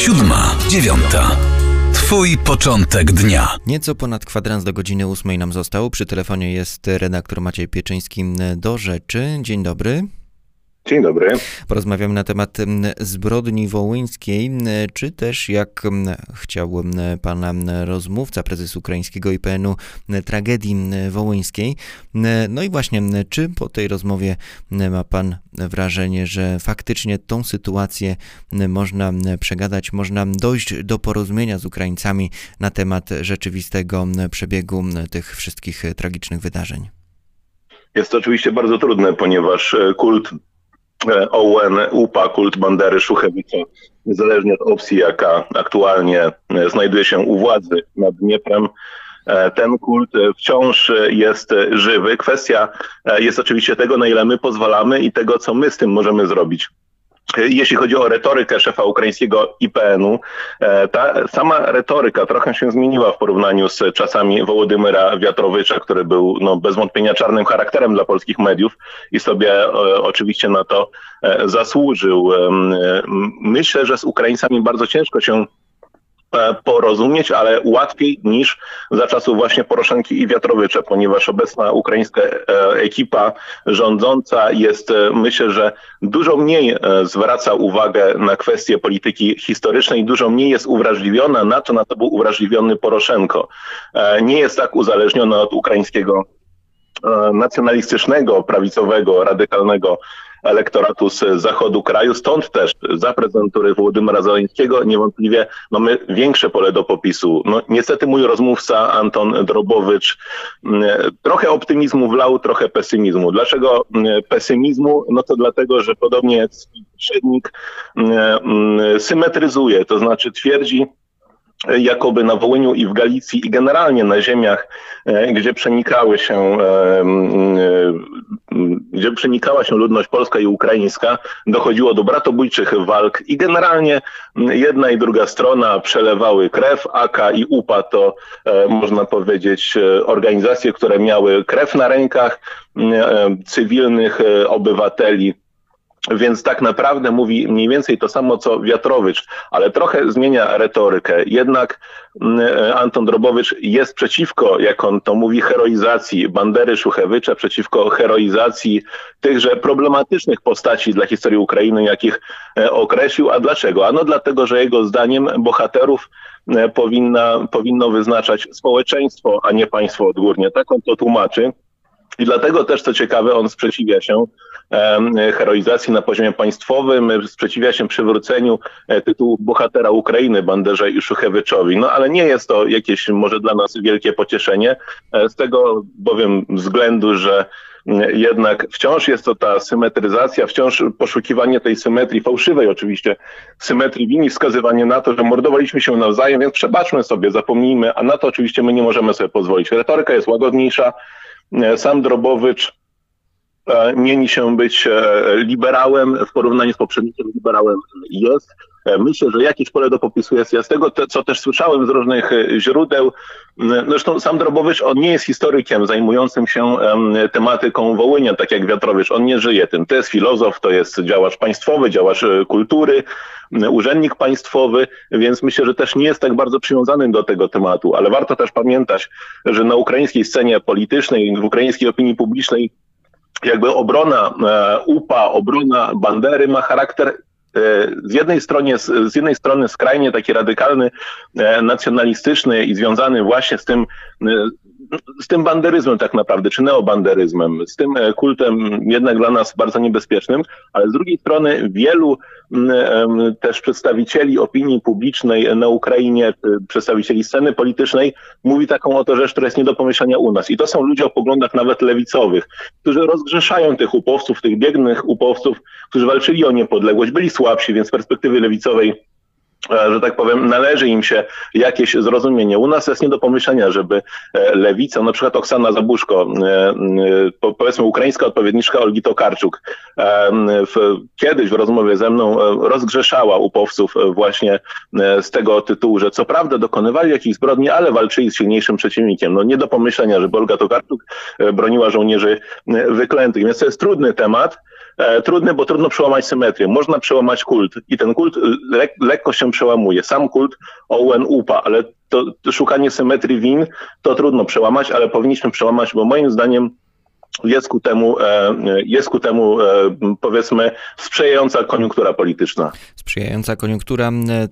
Siódma, dziewiąta. Twój początek dnia. Nieco ponad kwadrans do godziny ósmej nam został. Przy telefonie jest redaktor Maciej Pieczyński do rzeczy. Dzień dobry. Dzień dobry. Porozmawiamy na temat zbrodni wołyńskiej, czy też jak chciał pan rozmówca, prezes ukraińskiego IPN-u, tragedii wołyńskiej. No i właśnie, czy po tej rozmowie ma pan wrażenie, że faktycznie tą sytuację można przegadać, można dojść do porozumienia z Ukraińcami na temat rzeczywistego przebiegu tych wszystkich tragicznych wydarzeń? Jest to oczywiście bardzo trudne, ponieważ kult E, OUN, UPA, kult Bandery, Szuchewicza, niezależnie od opcji, jaka aktualnie e, znajduje się u władzy nad Dnieprem, e, ten kult wciąż jest żywy. Kwestia jest oczywiście tego, na ile my pozwalamy i tego, co my z tym możemy zrobić. Jeśli chodzi o retorykę szefa ukraińskiego IPN-u, e, ta sama retoryka trochę się zmieniła w porównaniu z czasami Wołodymyra Wiatrowycza, który był no, bez wątpienia czarnym charakterem dla polskich mediów i sobie e, oczywiście na to e, zasłużył. Myślę, że z Ukraińcami bardzo ciężko się E, porozumieć, ale łatwiej niż za czasów właśnie Poroszenki i Wiatrowycza, ponieważ obecna ukraińska e, ekipa rządząca jest, e, myślę, że dużo mniej zwraca uwagę na kwestie polityki historycznej, dużo mniej jest uwrażliwiona na to, na to był uwrażliwiony Poroszenko. Nie jest tak uzależniona od ukraińskiego nacjonalistycznego, prawicowego, radykalnego elektoratu z zachodu kraju. Stąd też za prezydentury Włodymyra Zeleńskiego niewątpliwie mamy większe pole do popisu. No, niestety mój rozmówca Anton Drobowicz mm, trochę optymizmu wlał, trochę pesymizmu. Dlaczego mm, pesymizmu? No to dlatego, że podobnie jak poprzednik mm, symetryzuje, to znaczy twierdzi, jakoby na Wołyniu i w Galicji i generalnie na ziemiach, e, gdzie przenikały się, e, e, gdzie przenikała się ludność polska i ukraińska, dochodziło do bratobójczych walk i generalnie jedna i druga strona przelewały krew. AK i UPA to można powiedzieć organizacje, które miały krew na rękach cywilnych obywateli więc tak naprawdę mówi mniej więcej to samo co Wiatrowicz, ale trochę zmienia retorykę. Jednak mm, e, Anton Drobowicz jest przeciwko, jak on to mówi, heroizacji Bandery Szuchewicza, przeciwko heroizacji tychże problematycznych postaci dla historii Ukrainy, jakich e, określił. A dlaczego? Ano dlatego, że jego zdaniem bohaterów e, powinna, powinno wyznaczać społeczeństwo, a nie państwo odgórnie. Tak on to tłumaczy. I dlatego też, co ciekawe, on sprzeciwia się heroizacji na poziomie państwowym, sprzeciwia się przywróceniu e, tytułu bohatera Ukrainy Banderze i. No ale nie jest to jakieś może dla nas wielkie pocieszenie, e, z tego bowiem względu, że jednak wciąż jest to ta symetryzacja, wciąż poszukiwanie tej symetrii, fałszywej oczywiście symetrii wini, wskazywanie na to, że mordowaliśmy się nawzajem, więc przebaczmy sobie, zapomnijmy, a na to oczywiście my nie możemy sobie pozwolić. Retoryka jest łagodniejsza, E, sam Drobowicz e, mieni się być e, liberałem, w porównaniu z poprzednikiem liberałem jest. Myślę, że jakieś pole do popisu jest. Ja z tego, co też słyszałem z różnych źródeł, zresztą sam Drobowicz, on nie jest historykiem zajmującym się tematyką Wołynia, tak jak Wiatrowicz. On nie żyje tym. To jest filozof, to jest działacz państwowy, działacz kultury, urzędnik państwowy, więc myślę, że też nie jest tak bardzo przywiązany do tego tematu, ale warto też pamiętać, że na ukraińskiej scenie politycznej, w ukraińskiej opinii publicznej jakby obrona e, UPA, obrona Bandery ma charakter e, z jednej, strony, z jednej strony skrajnie taki radykalny, e, nacjonalistyczny i związany właśnie z tym z tym banderyzmem tak naprawdę, czy neobanderyzmem, z tym e, kultem jednak dla nas bardzo niebezpiecznym, ale z drugiej strony wielu też przedstawicieli opinii publicznej na Ukrainie, przedstawicieli sceny politycznej mówi taką oto rzecz, która jest nie do pomyślenia u nas. I to są ludzie o poglądach nawet lewicowych, którzy rozgrzeszają tych upowców, tych biegnych upowców, którzy walczyli o niepodległość, byli słabsi, więc z perspektywy lewicowej E, że tak powiem, należy im się jakieś zrozumienie. U nas jest nie do pomyślenia, żeby e, lewica, na przykład Oksana Zabuszko, e, powiedzmy ukraińska odpowiedniczka Olgi Tokarczuk, kiedyś w rozmowie ze mną rozgrzeszała upowców właśnie z tego tytułu, że co prawda dokonywali jakichś zbrodni, ale walczyli z silniejszym przeciwnikiem. No nie do pomyślenia, żeby Olga Tokarczuk broniła żołnierzy wyklętych. Więc to jest trudny temat. Trudny, bo trudno przełamać symetrię. Można przełamać kult i ten kult le lekko się przełamuje. Sam kult Owen upa, ale to, to szukanie symetrii win to trudno przełamać, ale powinniśmy przełamać, bo moim zdaniem jest ku temu, e, jest ku temu e, powiedzmy sprzyjająca koniunktura polityczna. Sprzyjająca koniunktura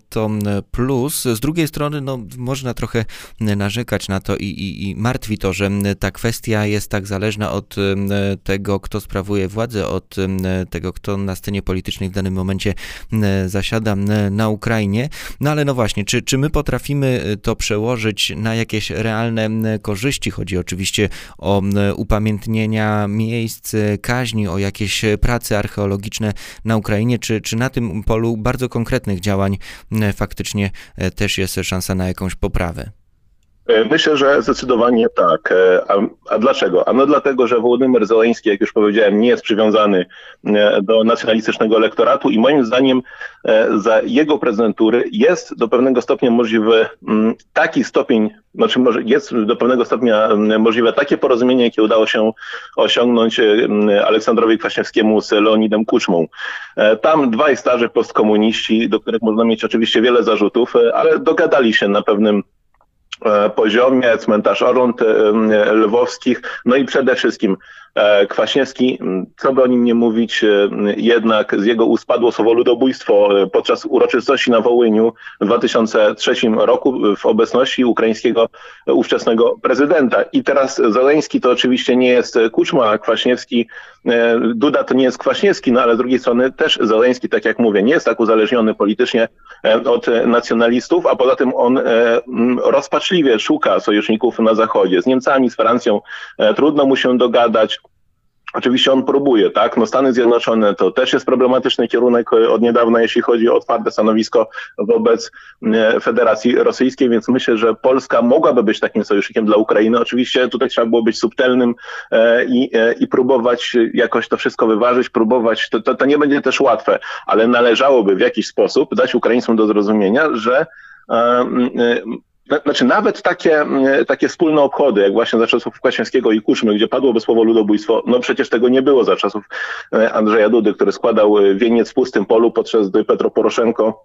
to plus. Z drugiej strony no, można trochę narzekać na to i, i, i martwi to, że ta kwestia jest tak zależna od tego, kto sprawuje władzę, od tego, kto na scenie politycznej w danym momencie zasiada na Ukrainie. No ale no właśnie, czy, czy my potrafimy to przełożyć na jakieś realne korzyści? Chodzi oczywiście o upamiętnienie miejsc kaźni, o jakieś prace archeologiczne na Ukrainie, czy, czy na tym polu bardzo konkretnych działań faktycznie też jest szansa na jakąś poprawę? E, myślę, że zdecydowanie tak. E, a, a, dlaczego? Ano dlatego, że Wołodymyr Zeleński, jak już powiedziałem, nie jest przywiązany e, do nacjonalistycznego elektoratu i moim zdaniem za jego prezydentury jest do pewnego stopnia możliwy mm, taki stopień, znaczy może jest do pewnego stopnia mm, możliwe takie porozumienie, jakie udało się osiągnąć Aleksandrowi Kwaśniewskiemu z Leonidem Kuczmą. Tam dwaj starzy postkomuniści, do których można mieć oczywiście wiele zarzutów, ale dogadali się na pewnym poziomie, cmentarz e, Lwowskich, no i przede wszystkim E, Kwaśniewski, co by o nim nie mówić, e, jednak z jego ust padło słowo ludobójstwo e, podczas uroczystości na Wołyniu w 2003 roku w obecności ukraińskiego ówczesnego prezydenta. I teraz Zeleński to oczywiście nie jest Kuczma, Kwaśniewski, Duda to nie jest Kwaśniewski, no ale z drugiej strony też Zeleński, tak jak mówię, nie jest tak uzależniony politycznie od nacjonalistów, a poza tym on rozpaczliwie szuka sojuszników na Zachodzie. Z Niemcami, z Francją trudno mu się dogadać. Oczywiście on próbuje, tak? No Stany Zjednoczone to też jest problematyczny kierunek e, od niedawna, jeśli chodzi o twarde stanowisko wobec e, Federacji Rosyjskiej, więc myślę, że Polska mogłaby być takim sojusznikiem dla Ukrainy. Oczywiście tutaj trzeba było być subtelnym e, i, i próbować jakoś to wszystko wyważyć, próbować, to, to, to nie będzie też łatwe, ale należałoby w jakiś sposób dać Ukraińcom do zrozumienia, że znaczy nawet takie, mm, takie wspólne obchody, jak właśnie za czasów Kwaśniewskiego i Kuczmy, gdzie padłoby słowo ludobójstwo, no przecież tego nie było za czasów e, Andrzeja Dudy, który składał e, wieniec w pustym polu, podczas gdy Petro Poroszenko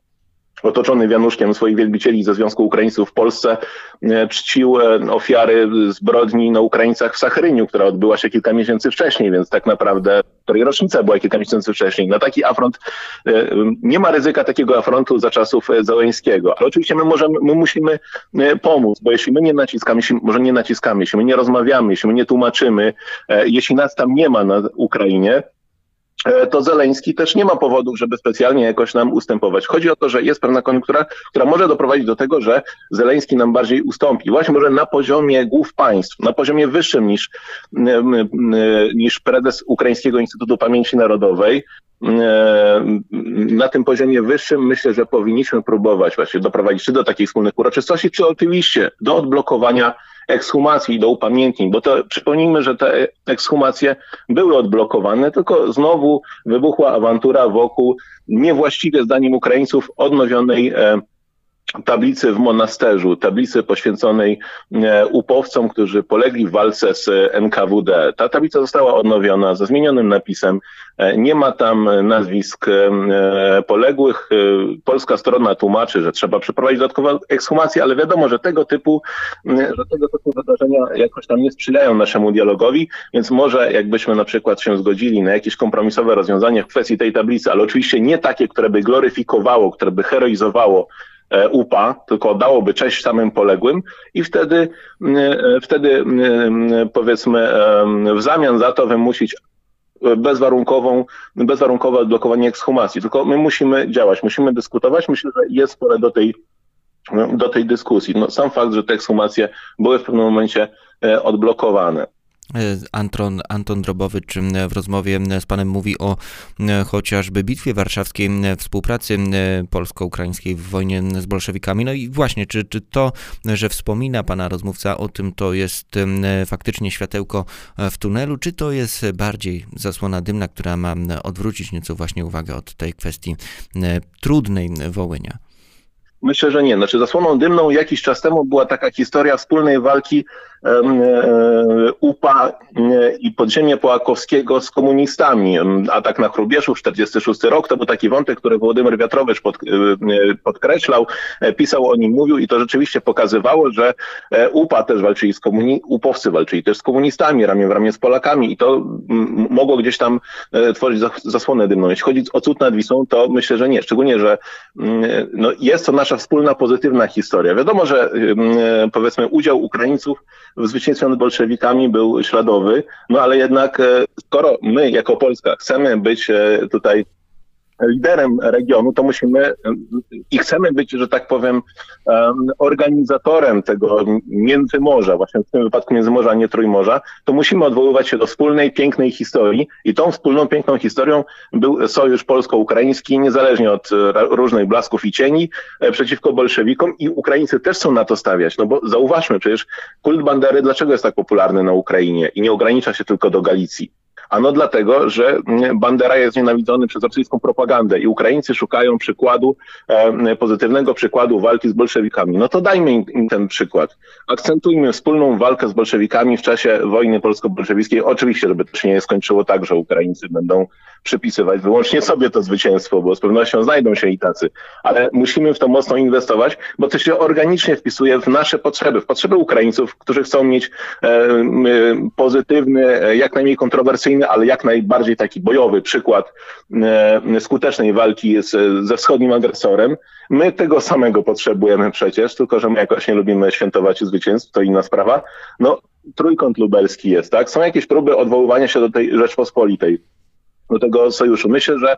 otoczony wianuszkiem swoich wielbicieli ze Związku Ukraińców w Polsce, e, czcił ofiary zbrodni na Ukraińcach w Sachryniu, która odbyła się kilka miesięcy wcześniej, więc tak naprawdę, której rocznica była kilka miesięcy wcześniej. Na taki afront e, nie ma ryzyka takiego afrontu za czasów e, Załęskiego, ale oczywiście my możemy, my musimy pomóc, bo jeśli my nie naciskamy, jeśli, może nie naciskamy, jeśli my nie rozmawiamy, jeśli my nie tłumaczymy, jeśli nas tam nie ma na Ukrainie, E, to Zeleński też nie ma powodów, żeby specjalnie jakoś nam ustępować. Chodzi o to, że jest pewna koniunktura, która może doprowadzić do tego, że Zeleński nam bardziej ustąpi. Właśnie może na poziomie głów państw, na poziomie wyższym niż, niż prezes Ukraińskiego Instytutu Pamięci Narodowej, e, na tym poziomie wyższym myślę, że powinniśmy próbować właśnie doprowadzić czy do takich wspólnych uroczystości, czy oczywiście do odblokowania ekshumacji, do upamiętnień, bo to przypomnijmy, że te ekshumacje były odblokowane, tylko znowu wybuchła awantura wokół niewłaściwie zdaniem Ukraińców odnowionej e, tablicy w monasterzu, tablicy poświęconej e, upowcom, którzy polegli w walce z NKWD. Ta tablica została odnowiona ze zmienionym napisem. E, nie ma tam nazwisk e, poległych. Polska strona tłumaczy, że trzeba przeprowadzić dodatkową ekshumację, ale wiadomo, że tego typu, że tego typu wydarzenia jakoś tam nie sprzyjają naszemu dialogowi, więc może jakbyśmy na przykład się zgodzili na jakieś kompromisowe rozwiązanie w kwestii tej tablicy, ale oczywiście nie takie, które by gloryfikowało, które by heroizowało E, UPA, tylko dałoby cześć samym poległym i wtedy, e, wtedy powiedzmy w zamian za to wymusić bezwarunkową, bezwarunkowe odblokowanie ekshumacji. Tylko my musimy działać, musimy dyskutować. Myślę, że jest pole do tej, do tej dyskusji. No, sam fakt, że te ekshumacje były w pewnym momencie e, odblokowane. E, Anton, Anton Drobowicz w rozmowie z panem mówi o chociażby bitwie warszawskiej, współpracy polsko-ukraińskiej w wojnie z bolszewikami. No i właśnie, czy, czy to, że wspomina pana rozmówca o tym, to jest faktycznie światełko w tunelu, czy to jest bardziej zasłona dymna, która ma odwrócić nieco właśnie uwagę od tej kwestii trudnej Wołynia? Myślę, że nie. Znaczy zasłoną dymną jakiś czas temu była taka historia wspólnej walki UPA i podziemia Połakowskiego z komunistami. Atak na Chrubieszów, 46 rok, to był taki wątek, który Władimir Wiatrowicz pod, podkreślał, pisał o nim, mówił i to rzeczywiście pokazywało, że UPA też walczyli z komunistami, UPowcy walczyli też z komunistami, ramię w ramię z Polakami i to mogło gdzieś tam tworzyć zasłonę dymną. Jeśli chodzi o cud nad Wisłą, to myślę, że nie. Szczególnie, że no, jest to nasza wspólna, pozytywna historia. Wiadomo, że powiedzmy udział Ukraińców w zwycięstwie nad bolszewikami był śladowy, no ale jednak skoro my jako Polska chcemy być liderem regionu, to musimy i chcemy być, że tak powiem, organizatorem tego Międzymorza, właśnie w tym wypadku Międzymorza, a nie Trójmorza, to musimy odwoływać się do wspólnej, pięknej historii i tą wspólną, piękną historią był sojusz polsko-ukraiński, niezależnie od różnych blasków i cieni, przeciwko bolszewikom i Ukraińcy też są na to stawiać, no bo zauważmy, przecież kult Bandery dlaczego jest tak popularny na Ukrainie i nie ogranicza się tylko do Galicji? Ano dlatego, że Bandera jest nienawidzony przez rosyjską propagandę i Ukraińcy szukają przykładu, pozytywnego przykładu walki z bolszewikami. No to dajmy im ten przykład. Akcentujmy wspólną walkę z bolszewikami w czasie wojny polsko-bolszewickiej. Oczywiście, żeby to się nie skończyło tak, że Ukraińcy będą przypisywać wyłącznie sobie to zwycięstwo, bo z pewnością znajdą się i tacy. Ale musimy w to mocno inwestować, bo to się organicznie wpisuje w nasze potrzeby, w potrzeby Ukraińców, którzy chcą mieć pozytywny, jak najmniej kontrowersyjny ale jak najbardziej taki bojowy przykład e, skutecznej walki z, ze wschodnim agresorem. My tego samego potrzebujemy przecież, tylko że my jakoś nie lubimy świętować zwycięstw, to inna sprawa. No, trójkąt lubelski jest, tak? Są jakieś próby odwoływania się do tej Rzeczpospolitej do tego sojuszu. Myślę, że,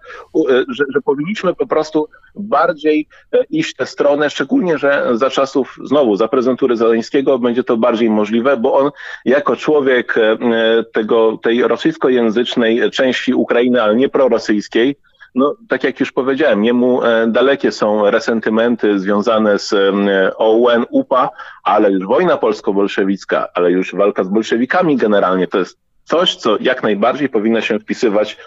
że, że, powinniśmy po prostu bardziej e, iść w tę stronę, szczególnie, że za czasów, znowu, za prezentury Zeleńskiego będzie to bardziej możliwe, bo on jako człowiek e, tego, tej rosyjskojęzycznej części Ukrainy, ale nie prorosyjskiej, no, tak jak już powiedziałem, jemu e, dalekie są resentymenty związane z OUN, UPA, ale już wojna polsko-bolszewicka, ale już walka z bolszewikami generalnie to jest coś, co jak najbardziej powinno się wpisywać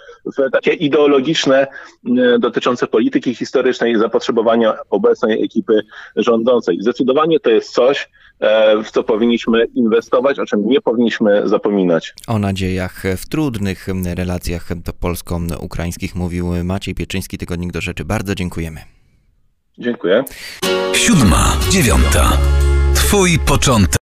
takie ideologiczne e, dotyczące polityki historycznej zapotrzebowania obecnej ekipy rządzącej. Zdecydowanie to jest coś, e, w co powinniśmy inwestować, o czym nie powinniśmy zapominać. O nadziejach w trudnych relacjach polsko-ukraińskich mówił Maciej Pieczyński, Tygodnik do Rzeczy. Bardzo dziękujemy. Dziękuję. Siódma, dziewiąta. Twój początek.